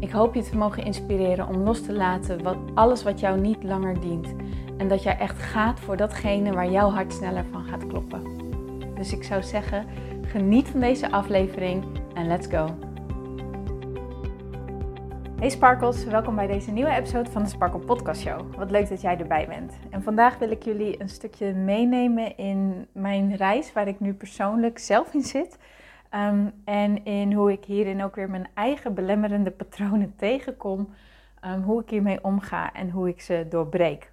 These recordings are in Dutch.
Ik hoop je te mogen inspireren om los te laten wat, alles wat jou niet langer dient. En dat jij echt gaat voor datgene waar jouw hart sneller van gaat kloppen. Dus ik zou zeggen, geniet van deze aflevering en let's go. Hey Sparkles, welkom bij deze nieuwe episode van de Sparkle Podcast Show. Wat leuk dat jij erbij bent. En vandaag wil ik jullie een stukje meenemen in mijn reis waar ik nu persoonlijk zelf in zit. Ehm, en in hoe ik hierin ook weer mijn eigen belemmerende patronen tegenkom. Um, hoe ik hiermee omga en hoe ik ze doorbreek.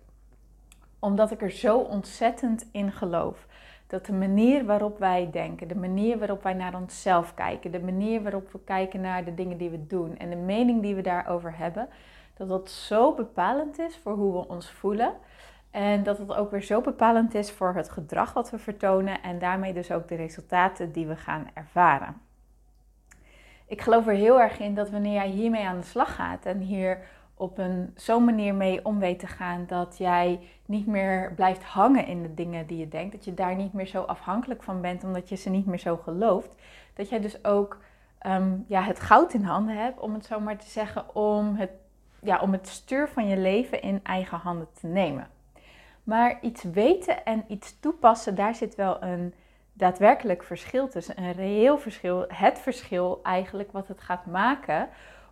Omdat ik er zo ontzettend in geloof. Dat de manier waarop wij denken, de manier waarop wij naar onszelf kijken, de manier waarop we kijken naar de dingen die we doen en de mening die we daarover hebben, dat dat zo bepalend is voor hoe we ons voelen. En dat het ook weer zo bepalend is voor het gedrag wat we vertonen en daarmee dus ook de resultaten die we gaan ervaren. Ik geloof er heel erg in dat wanneer jij hiermee aan de slag gaat en hier op een zo'n manier mee om weet te gaan dat jij niet meer blijft hangen in de dingen die je denkt, dat je daar niet meer zo afhankelijk van bent omdat je ze niet meer zo gelooft, dat jij dus ook ehm, ja, het goud in handen hebt, om het zo maar te zeggen, om het, ja, om het stuur van je leven in eigen handen te nemen. Maar iets weten en iets toepassen, daar zit wel een daadwerkelijk verschil tussen. Een reëel verschil. Het verschil eigenlijk wat het gaat maken.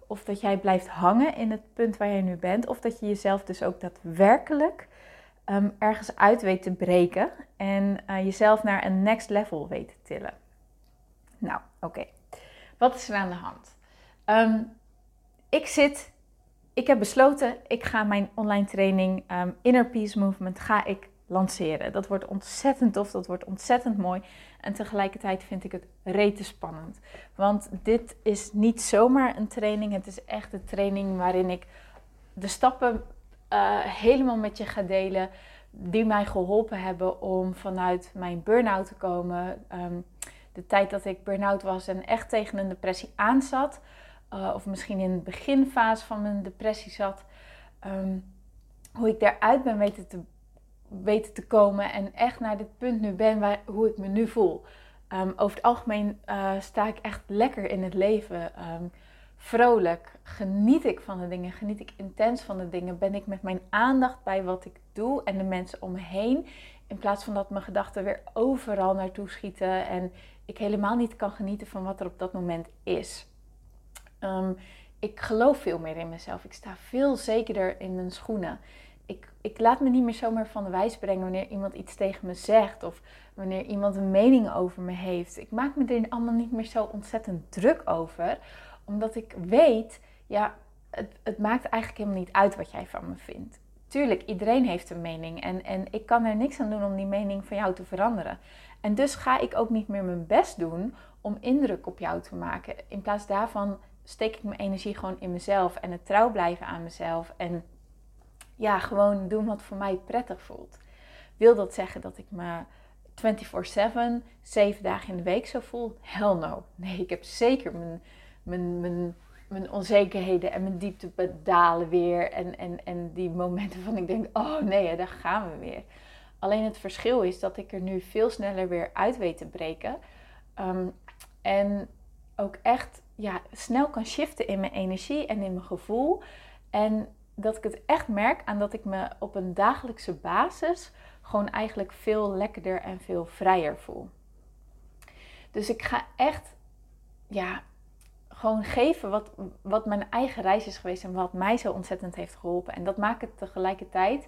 Of dat jij blijft hangen in het punt waar je nu bent. Of dat je jezelf dus ook daadwerkelijk um, ergens uit weet te breken. En uh, jezelf naar een next level weet te tillen. Nou, oké. Wat is er aan de hand? Um, ik zit ik heb besloten, ik ga mijn online training um, Inner Peace Movement ga ik lanceren. Dat wordt ontzettend tof, dat wordt ontzettend mooi. En tegelijkertijd vind ik het rete spannend. Want dit is niet zomaar een training, het is echt een training waarin ik de stappen uh, helemaal met je ga delen die mij geholpen hebben om vanuit mijn burn-out te komen. Um, de tijd dat ik burn-out was en echt tegen een depressie aanzat uh, of misschien in de beginfase van mijn depressie zat, ehm, hoe ik daaruit ben weten te, weten te komen en echt naar dit punt nu ben waar, hoe ik me nu voel. Um, over het algemeen uh, sta ik echt lekker in het leven. Um, vrolijk, geniet ik van de dingen, geniet ik intens van de dingen. Ben ik met mijn aandacht bij wat ik doe en de mensen om me heen. In plaats van dat mijn gedachten weer overal naartoe schieten en ik helemaal niet kan genieten van wat er op dat moment is. Ehm, ik geloof veel meer in mezelf. Ik sta veel zekerder in mijn schoenen. Ik, ik laat me niet meer zomaar van de wijs brengen wanneer iemand iets tegen me zegt of wanneer iemand een mening over me heeft. Ik maak me er allemaal niet meer zo ontzettend druk over, omdat ik weet, ja, het, het maakt eigenlijk helemaal niet uit wat jij van me vindt. Tuurlijk, iedereen heeft een mening en, en ik kan er niks aan doen om die mening van jou te veranderen. En dus ga ik ook niet meer mijn best doen om indruk op jou te maken. In plaats daarvan steek ik mijn energie gewoon in mezelf en het trouw blijven aan mezelf. En ja, gewoon doen wat voor mij prettig voelt. Wil dat zeggen dat ik me 24/7, 7 dagen in de week zo voel? Hell no. Nee, ik heb zeker mijn, mijn, mijn, mijn onzekerheden en mijn diepte weer. En, en, en die momenten van ik denk, oh nee, daar gaan we weer. Alleen het verschil is dat ik er nu veel sneller weer uit weet te breken. Um, en ook echt ja, snel kan shiften in mijn energie en in mijn gevoel. En dat ik het echt merk aan dat ik me op een dagelijkse basis gewoon eigenlijk veel lekkerder en veel vrijer voel. Dus ik ga echt, ja, gewoon geven wat, wat mijn eigen reis is geweest en wat mij zo ontzettend heeft geholpen. En dat maakt het tegelijkertijd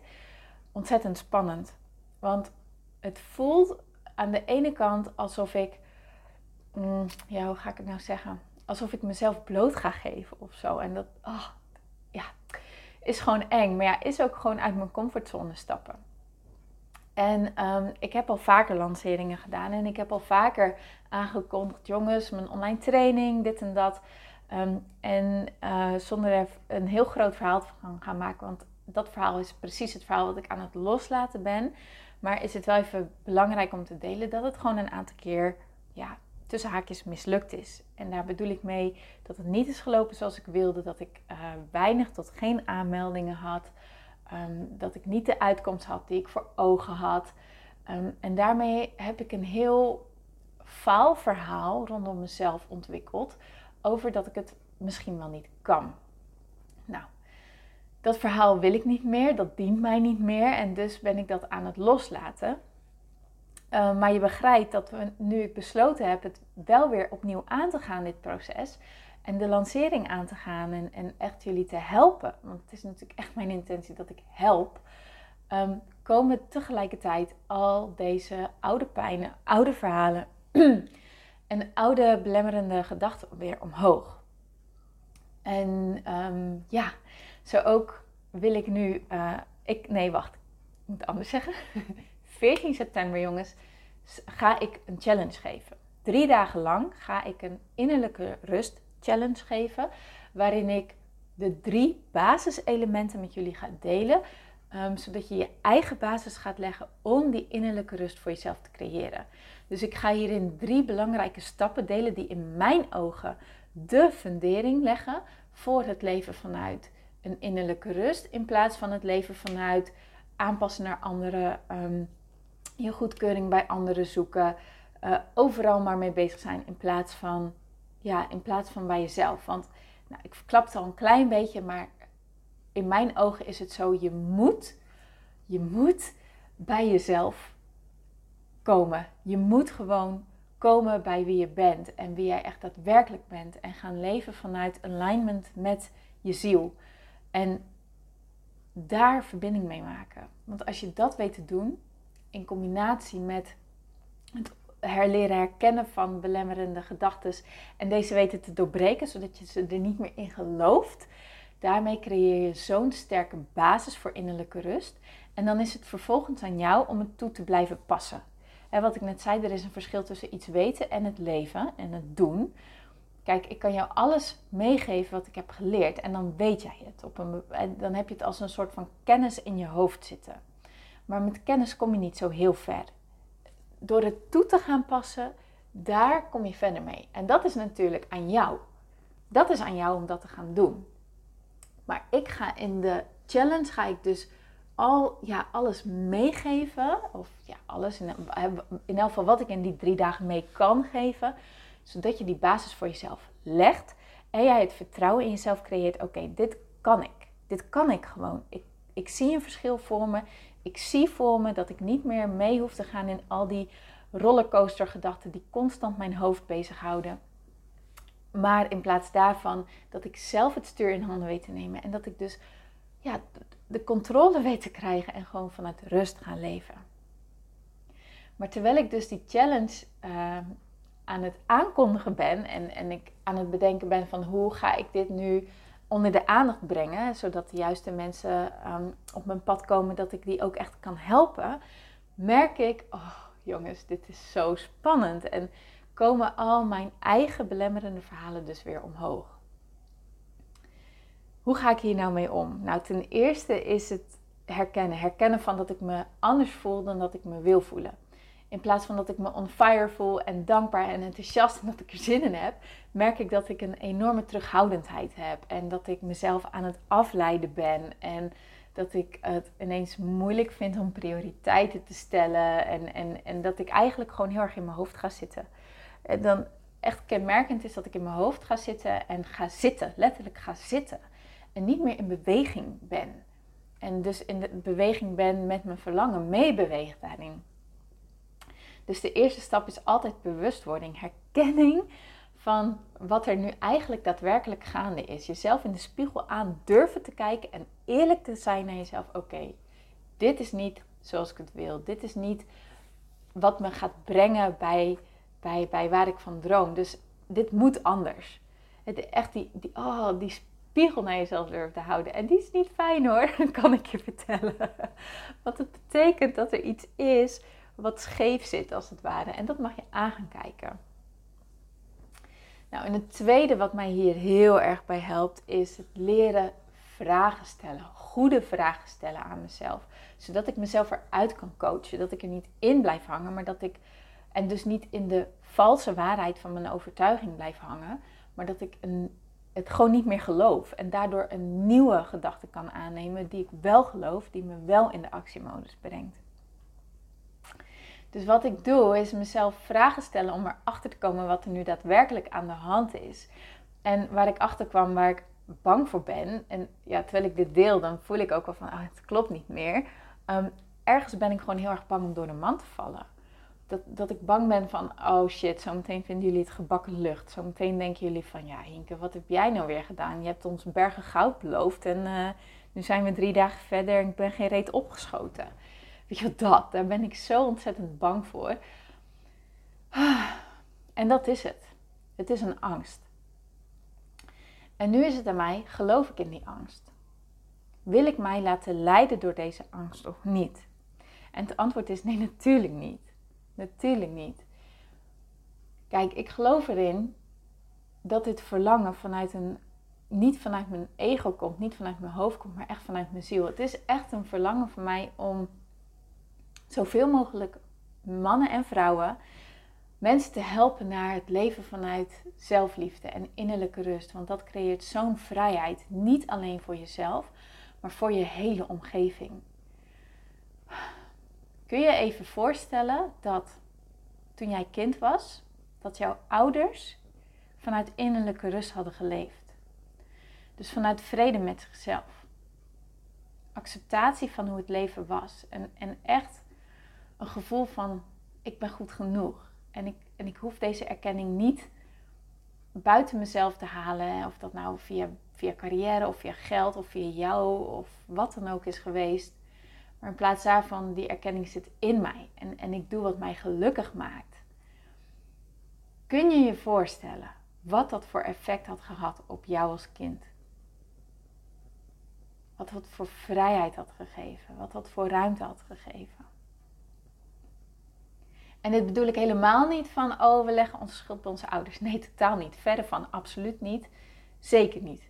ontzettend spannend. Want het voelt aan de ene kant alsof ik, mm, ja, hoe ga ik het nou zeggen? Alsof ik mezelf bloot ga geven of zo. En dat oh, ja, is gewoon eng. Maar ja, is ook gewoon uit mijn comfortzone stappen. En um, ik heb al vaker lanceringen gedaan en ik heb al vaker aangekondigd, jongens, mijn online training, dit en dat. Ehm, en uh, zonder er een heel groot verhaal van gaan maken, want dat verhaal is precies het verhaal wat ik aan het loslaten ben. Maar is het wel even belangrijk om te delen dat het gewoon een aantal keer, ja, tussen haakjes mislukt is. En daar bedoel ik mee dat het niet is gelopen zoals ik wilde, dat ik uh, weinig tot geen aanmeldingen had, um, dat ik niet de uitkomst had die ik voor ogen had. Um, en daarmee heb ik een heel faalverhaal rondom mezelf ontwikkeld over dat ik het misschien wel niet kan. Nou, dat verhaal wil ik niet meer, dat dient mij niet meer en dus ben ik dat aan het loslaten. Uh, maar je begrijpt dat we, nu ik besloten heb het wel weer opnieuw aan te gaan, dit proces, en de lancering aan te gaan en, echt jullie te helpen, want het is natuurlijk echt mijn intentie dat ik help, um, komen tegelijkertijd al deze oude pijnen, oude verhalen en oude belemmerende gedachten weer omhoog. En um, ja, zo ook wil ik nu. Uh, ik, nee, wacht. Ik moet anders zeggen. 14 september, jongens, ga ik een challenge geven. Drie dagen lang ga ik een innerlijke rust challenge geven. Waarin ik de drie basiselementen met jullie ga delen. Um, zodat je je eigen basis gaat leggen om die innerlijke rust voor jezelf te creëren. Dus ik ga hierin drie belangrijke stappen delen die in mijn ogen de fundering leggen voor het leven vanuit een innerlijke rust. In plaats van het leven vanuit aanpassen naar anderen, um, je goedkeuring bij anderen zoeken, uh, overal maar mee bezig zijn in plaats van, ja, in plaats van bij jezelf. Want nou, ik verklap het al een klein beetje, maar in mijn ogen is het zo, je moet, je moet bij jezelf komen. Je moet gewoon komen bij wie je bent en wie jij echt daadwerkelijk bent. En gaan leven vanuit alignment met je ziel. En daar verbinding mee maken. Want als je dat weet te doen, in combinatie met het herleren herkennen van belemmerende gedachten en deze weten te doorbreken, zodat je ze er niet meer in gelooft, daarmee creëer je zo'n sterke basis voor innerlijke rust. En dan is het vervolgens aan jou om het toe te blijven passen. En wat ik net zei, er is een verschil tussen iets weten en het leven en het doen. Kijk, ik kan jou alles meegeven wat ik heb geleerd en dan weet jij het. Op een, en dan heb je het als een soort van kennis in je hoofd zitten. Maar met kennis kom je niet zo heel ver. Door het toe te gaan passen, daar kom je verder mee. En dat is natuurlijk aan jou. Dat is aan jou om dat te gaan doen. Maar ik ga in de challenge ga ik dus al ja, alles meegeven. Of ja, alles. In, in elk geval wat ik in die drie dagen mee kan geven. Zodat je die basis voor jezelf legt. En jij het vertrouwen in jezelf creëert. Oké, dit kan ik. Dit kan ik gewoon. Ik, ik zie een verschil voor me. Ik zie voor me dat ik niet meer mee hoef te gaan in al die rollercoaster gedachten die constant mijn hoofd bezighouden. Maar in plaats daarvan dat ik zelf het stuur in handen weet te nemen. En dat ik dus ja, de controle weet te krijgen en gewoon vanuit rust gaan leven. Maar terwijl ik dus die challenge uh, aan het aankondigen ben en, en ik aan het bedenken ben van hoe ga ik dit nu onder de aandacht brengen, zodat de juiste mensen um, op mijn pad komen, dat ik die ook echt kan helpen, merk ik, oh jongens, dit is zo spannend. En komen al mijn eigen belemmerende verhalen dus weer omhoog. Hoe ga ik hier nou mee om? Nou, ten eerste is het herkennen. Herkennen van dat ik me anders voel dan dat ik me wil voelen. In plaats van dat ik me on fire voel en dankbaar en enthousiast en dat ik er zin in heb, merk ik dat ik een enorme terughoudendheid heb. En dat ik mezelf aan het afleiden ben. En dat ik het ineens moeilijk vind om prioriteiten te stellen. En, en, en dat ik eigenlijk gewoon heel erg in mijn hoofd ga zitten. En dan echt kenmerkend is dat ik in mijn hoofd ga zitten en ga zitten. Letterlijk ga zitten en niet meer in beweging ben. En dus in de beweging ben met mijn verlangen, meebeweeg daarin. Dus de eerste stap is altijd bewustwording, herkenning van wat er nu eigenlijk daadwerkelijk gaande is. Jezelf in de spiegel aan durven te kijken en eerlijk te zijn naar jezelf. Oké, dit is niet zoals ik het wil. Dit is niet wat me gaat brengen bij, bij, bij waar ik van droom. Dus dit moet anders. Het, echt die, die, oh, die spiegel naar jezelf durven te houden. En die is niet fijn hoor, kan ik je vertellen. Want het betekent dat er iets is wat scheef zit als het ware. En dat mag je aan gaan kijken. Nou, en het tweede wat mij hier heel erg bij helpt, is het leren vragen stellen. Goede vragen stellen aan mezelf. Zodat ik mezelf eruit kan coachen. Dat ik er niet in blijf hangen, maar dat ik. En dus niet in de valse waarheid van mijn overtuiging blijf hangen. Maar dat ik een, het gewoon niet meer geloof. En daardoor een nieuwe gedachte kan aannemen die ik wel geloof, die me wel in de actiemodus brengt. Dus wat ik doe is mezelf vragen stellen om erachter te komen wat er nu daadwerkelijk aan de hand is. En waar ik achter kwam, waar ik bang voor ben. En ja, terwijl ik dit deel, dan voel ik ook wel van, ah, het klopt niet meer. Um, ergens ben ik gewoon heel erg bang om door de man te vallen. Dat, dat ik bang ben van, oh shit, zometeen vinden jullie het gebakken lucht. Zometeen denken jullie van, ja Hinke, wat heb jij nou weer gedaan? Je hebt ons bergen goud beloofd en uh, nu zijn we drie dagen verder en ik ben geen reet opgeschoten. Weet je dat, daar ben ik zo ontzettend bang voor. En dat is het. Het is een angst. En nu is het aan mij, geloof ik in die angst? Wil ik mij laten leiden door deze angst of niet? En het antwoord is nee, natuurlijk niet. Natuurlijk niet. Kijk, ik geloof erin dat dit verlangen vanuit een, niet vanuit mijn ego komt, niet vanuit mijn hoofd komt, maar echt vanuit mijn ziel. Het is echt een verlangen voor mij om zoveel mogelijk mannen en vrouwen mensen te helpen naar het leven vanuit zelfliefde en innerlijke rust. Want dat creëert zo'n vrijheid, niet alleen voor jezelf, maar voor je hele omgeving. Kun je even voorstellen dat toen jij kind was, dat jouw ouders vanuit innerlijke rust hadden geleefd? Dus vanuit vrede met zichzelf. Acceptatie van hoe het leven was. En, en echt een gevoel van ik ben goed genoeg. En ik, en ik hoef deze erkenning niet buiten mezelf te halen. Of dat nou via, via carrière of via geld of via jou of wat dan ook is geweest. Maar in plaats daarvan, die erkenning zit in mij. En, en ik doe wat mij gelukkig maakt. Kun je je voorstellen wat dat voor effect had gehad op jou als kind? Wat dat voor vrijheid had gegeven? Wat dat voor ruimte had gegeven? En dit bedoel ik helemaal niet van, oh, we leggen onze schuld bij onze ouders. Nee, totaal niet. Verder van, absoluut niet. Zeker niet.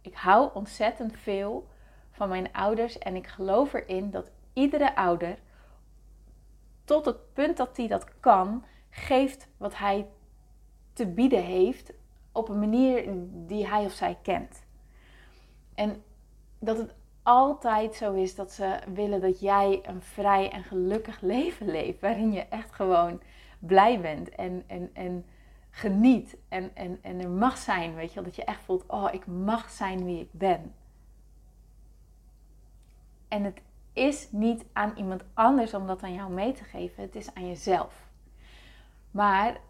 Ik hou ontzettend veel van mijn ouders en ik geloof erin dat iedere ouder, tot het punt dat hij dat kan, geeft wat hij te bieden heeft op een manier die hij of zij kent. En dat het altijd zo is dat ze willen dat jij een vrij en gelukkig leven leeft. Waarin je echt gewoon blij bent en, en, en geniet. En, en, en er mag zijn, weet je wel. Dat je echt voelt, oh, ik mag zijn wie ik ben. En het is niet aan iemand anders om dat aan jou mee te geven. Het is aan jezelf. Maar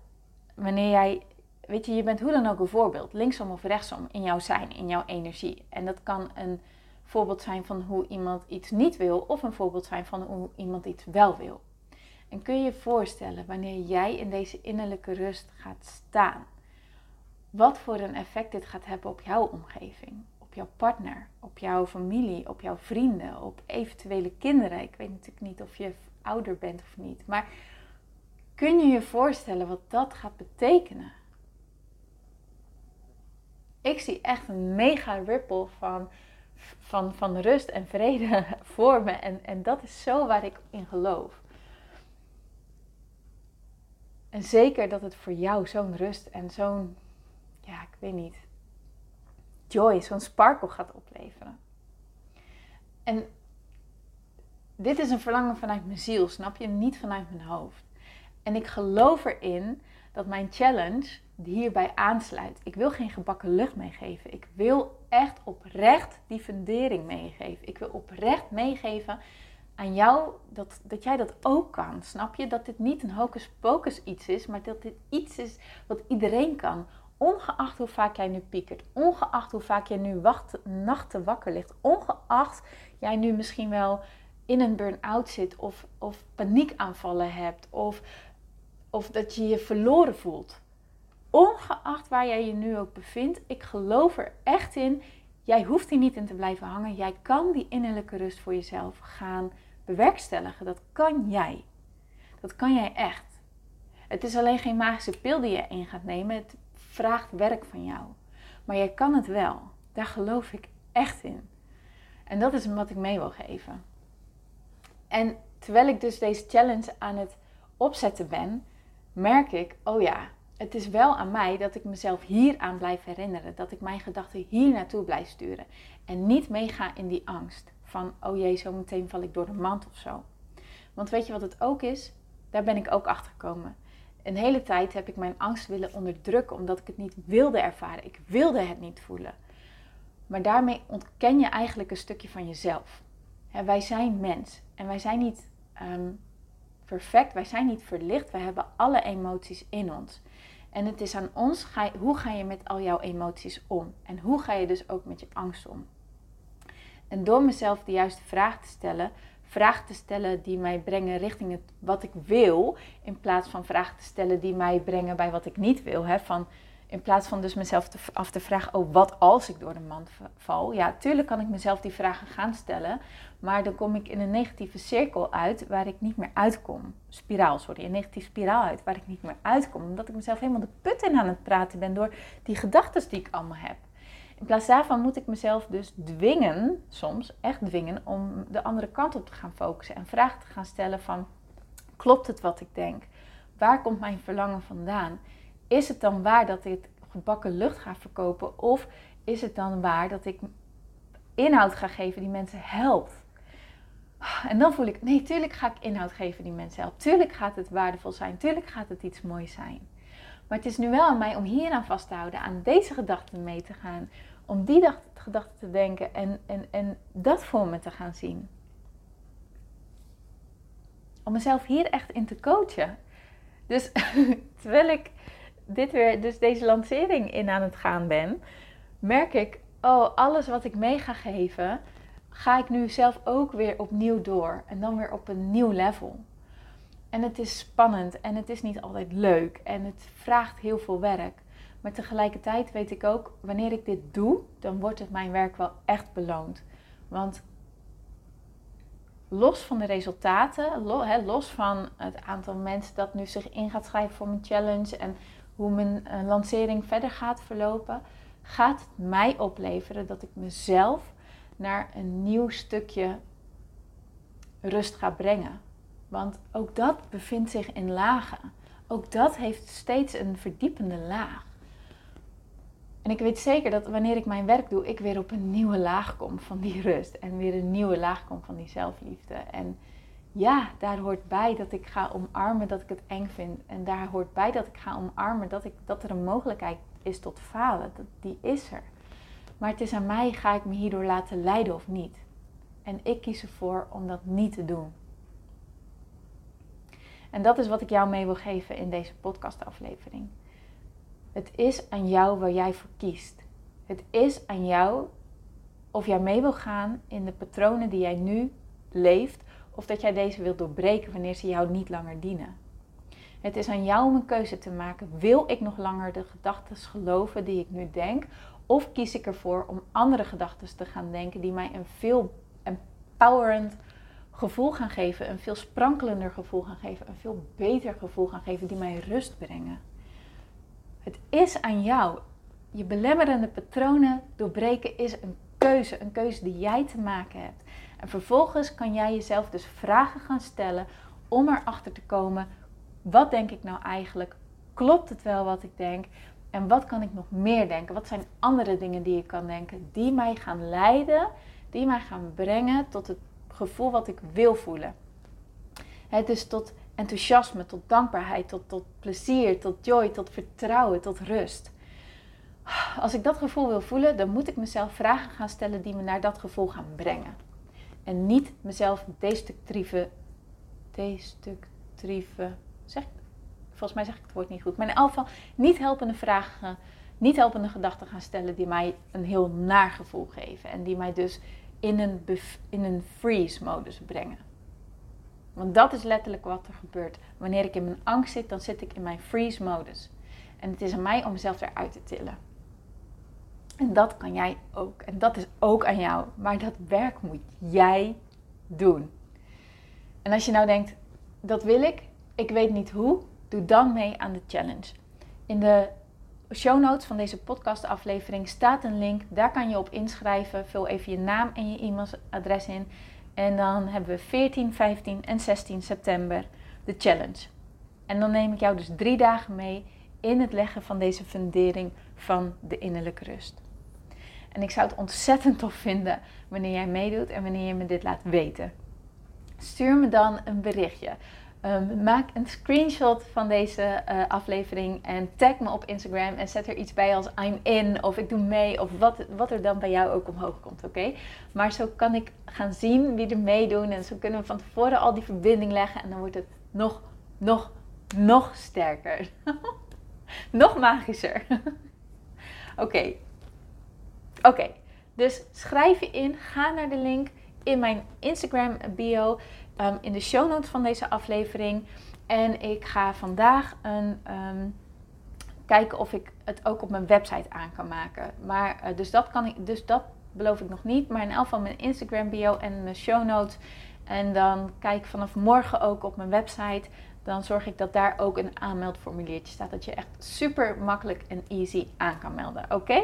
wanneer jij, weet je, je bent hoe dan ook een voorbeeld. Linksom of rechtsom in jouw zijn, in jouw energie. En dat kan een voorbeeld zijn van hoe iemand iets niet wil of een voorbeeld zijn van hoe iemand iets wel wil. En kun je je voorstellen wanneer jij in deze innerlijke rust gaat staan, wat voor een effect dit gaat hebben op jouw omgeving, op jouw partner, op jouw familie, op jouw vrienden, op eventuele kinderen. Ik weet natuurlijk niet of je ouder bent of niet, maar kun je je voorstellen wat dat gaat betekenen? Ik zie echt een mega ripple van van, van rust en vrede voor me. En, en dat is zo waar ik in geloof. En zeker dat het voor jou zo'n rust en zo'n, ja, ik weet niet, joy, zo'n sparkle gaat opleveren. En dit is een verlangen vanuit mijn ziel, snap je? Niet vanuit mijn hoofd. En ik geloof erin dat mijn challenge hierbij aansluit. Ik wil geen gebakken lucht meegeven. Ik wil echt oprecht die fundering meegeven. Ik wil oprecht meegeven aan jou dat, dat jij dat ook kan. Snap je? Dat dit niet een hocus pocus iets is, maar dat dit iets is wat iedereen kan. Ongeacht hoe vaak jij nu piekert, ongeacht hoe vaak jij nu wacht, nachten wakker ligt, ongeacht jij nu misschien wel in een burn-out zit of, of paniekaanvallen hebt of, of dat je je verloren voelt ongeacht waar jij je nu ook bevindt, ik geloof er echt in. Jij hoeft hier niet in te blijven hangen. Jij kan die innerlijke rust voor jezelf gaan bewerkstelligen. Dat kan jij. Dat kan jij echt. Het is alleen geen magische pil die je in gaat nemen. Het vraagt werk van jou. Maar jij kan het wel. Daar geloof ik echt in. En dat is wat ik mee wil geven. En terwijl ik dus deze challenge aan het opzetten ben, merk ik, oh ja, het is wel aan mij dat ik mezelf hier aan blijf herinneren. Dat ik mijn gedachten hier naartoe blijf sturen. En niet meega in die angst van, oh jee, zo meteen val ik door de mand of zo. Want weet je wat het ook is? Daar ben ik ook achter gekomen. Een hele tijd heb ik mijn angst willen onderdrukken omdat ik het niet wilde ervaren. Ik wilde het niet voelen. Maar daarmee ontken je eigenlijk een stukje van jezelf. wij zijn mens en wij zijn niet ehm, perfect, wij zijn niet verlicht, wij hebben alle emoties in ons. En het is aan ons, hoe ga je met al jouw emoties om? En hoe ga je dus ook met je angst om? En door mezelf de juiste vraag te stellen, vragen te stellen die mij brengen richting het, wat ik wil, in plaats van vragen te stellen die mij brengen bij wat ik niet wil. Hè? Van, in plaats van dus mezelf af te vragen, oh wat als ik door de mand val? Ja, tuurlijk kan ik mezelf die vragen gaan stellen, maar dan kom ik in een negatieve cirkel uit waar ik niet meer uitkom. Spiraal, sorry, een negatieve spiraal uit waar ik niet meer uitkom. Omdat ik mezelf helemaal de put in aan het praten ben door die gedachten die ik allemaal heb. In plaats daarvan moet ik mezelf dus dwingen, soms echt dwingen, om de andere kant op te gaan focussen en vragen te gaan stellen van, klopt het wat ik denk? Waar komt mijn verlangen vandaan? Is het dan waar dat ik gebakken lucht ga verkopen of is het dan waar dat ik inhoud ga geven die mensen helpt? En dan voel ik, nee, tuurlijk ga ik inhoud geven die mensen helpt. Tuurlijk gaat het waardevol zijn. Tuurlijk gaat het iets moois zijn. Maar het is nu wel aan mij om hier aan vast te houden, aan deze gedachten mee te gaan om die gedachte te denken en, en, en dat voor me te gaan zien. Om mezelf hier echt in te coachen. Dus terwijl ik dit weer, dus deze lancering in aan het gaan ben, merk ik, oh, alles wat ik mee ga geven, ga ik nu zelf ook weer opnieuw door. En dan weer op een nieuw level. En het is spannend en het is niet altijd leuk en het vraagt heel veel werk. Maar tegelijkertijd weet ik ook, wanneer ik dit doe, dan wordt het mijn werk wel echt beloond. Want los van de resultaten, los van het aantal mensen dat nu zich in gaat schrijven voor mijn challenge en hoe mijn eh, lancering verder gaat verlopen, gaat het mij opleveren dat ik mezelf naar een nieuw stukje rust ga brengen. Want ook dat bevindt zich in lagen. Ook dat heeft steeds een verdiepende laag. En ik weet zeker dat wanneer ik mijn werk doe, ik weer op een nieuwe laag kom van die rust. En weer een nieuwe laag kom van die zelfliefde. En ja, daar hoort bij dat ik ga omarmen dat ik het eng vind. En daar hoort bij dat ik ga omarmen dat, ik, dat er een mogelijkheid is tot falen. Dat, die is er. Maar het is aan mij, ga ik me hierdoor laten leiden of niet? En ik kies ervoor om dat niet te doen. En dat is wat ik jou mee wil geven in deze podcastaflevering. Het is aan jou waar jij voor kiest. Het is aan jou of jij mee wil gaan in de patronen die jij nu leeft, of dat jij deze wilt doorbreken wanneer ze jou niet langer dienen. Het is aan jou om een keuze te maken. Wil ik nog langer de gedachten geloven die ik nu denk? Of kies ik ervoor om andere gedachten te gaan denken die mij een veel empowerend gevoel gaan geven, een veel sprankelender gevoel gaan geven, een veel beter gevoel gaan geven, die mij rust brengen? Het is aan jou. Je belemmerende patronen doorbreken is een keuze, een keuze die jij te maken hebt. En vervolgens kan jij jezelf dus vragen gaan stellen om erachter te komen: wat denk ik nou eigenlijk? Klopt het wel wat ik denk? En wat kan ik nog meer denken? Wat zijn andere dingen die ik kan denken die mij gaan leiden, die mij gaan brengen tot het gevoel wat ik wil voelen? Het is tot enthousiasme, tot dankbaarheid, tot, tot plezier, tot joy, tot vertrouwen, tot rust. Als ik dat gevoel wil voelen, dan moet ik mezelf vragen gaan stellen die me naar dat gevoel gaan brengen. En niet mezelf destructieve, destructieve, zeg, volgens mij zeg ik het woord niet goed, maar in elk geval niet helpende vragen, niet helpende gedachten gaan stellen die mij een heel naar gevoel geven. En die mij dus in een, in een freeze-modus brengen. Want dat is letterlijk wat er gebeurt. Wanneer ik in mijn angst zit, dan zit ik in mijn freeze-modus. En het is aan mij om mezelf eruit te tillen. En dat kan jij ook. En dat is ook aan jou. Maar dat werk moet jij doen. En als je nou denkt, dat wil ik, ik weet niet hoe, doe dan mee aan de challenge. In de show notes van deze podcastaflevering staat een link. Daar kan je op inschrijven. Vul even je naam en je e-mailadres in. En dan hebben we 14, 15 en 16 september de challenge. En dan neem ik jou dus drie dagen mee in het leggen van deze fundering van de innerlijke rust. En ik zou het ontzettend tof vinden wanneer jij meedoet en wanneer je me dit laat weten. Stuur me dan een berichtje. Ehm, maak een screenshot van deze uh, aflevering en tag me op Instagram en zet er iets bij als I'm in of ik doe mee of wat, wat er dan bij jou ook omhoog komt, oké? Maar zo kan ik gaan zien wie er meedoen en zo kunnen we van tevoren al die verbinding leggen en dan wordt het nog, nog, nog sterker. nog magischer. Oké. Oké, dus schrijf je in, ga naar de link in mijn Instagram bio. Ehm, in de show notes van deze aflevering. En ik ga vandaag een, ehm, kijken of ik het ook op mijn website aan kan maken. Maar, uh, dus, dat kan ik, dus dat beloof ik nog niet. Maar in elk geval mijn Instagram bio en mijn show notes. En dan kijk vanaf morgen ook op mijn website. Dan zorg ik dat daar ook een aanmeldformuliertje staat. Dat je echt super makkelijk en easy aan kan melden. Oké?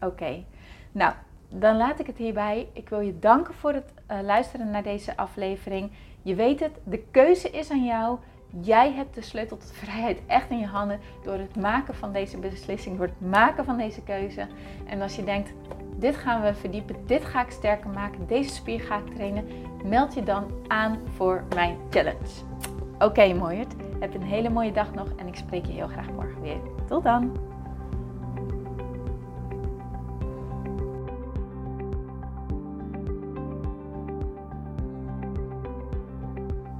Oké. Nou, dan laat ik het hierbij. Ik wil je danken voor het uh, luisteren naar deze aflevering. Je weet het, de keuze is aan jou. Jij hebt de sleutel tot vrijheid echt in je handen door het maken van deze beslissing, door het maken van deze keuze. En als je denkt, dit gaan we verdiepen, dit ga ik sterker maken, deze spier ga ik trainen, meld je dan aan voor mijn challenge. Oké, okay, mooiert. Heb een hele mooie dag nog en ik spreek je heel graag morgen weer. Tot dan!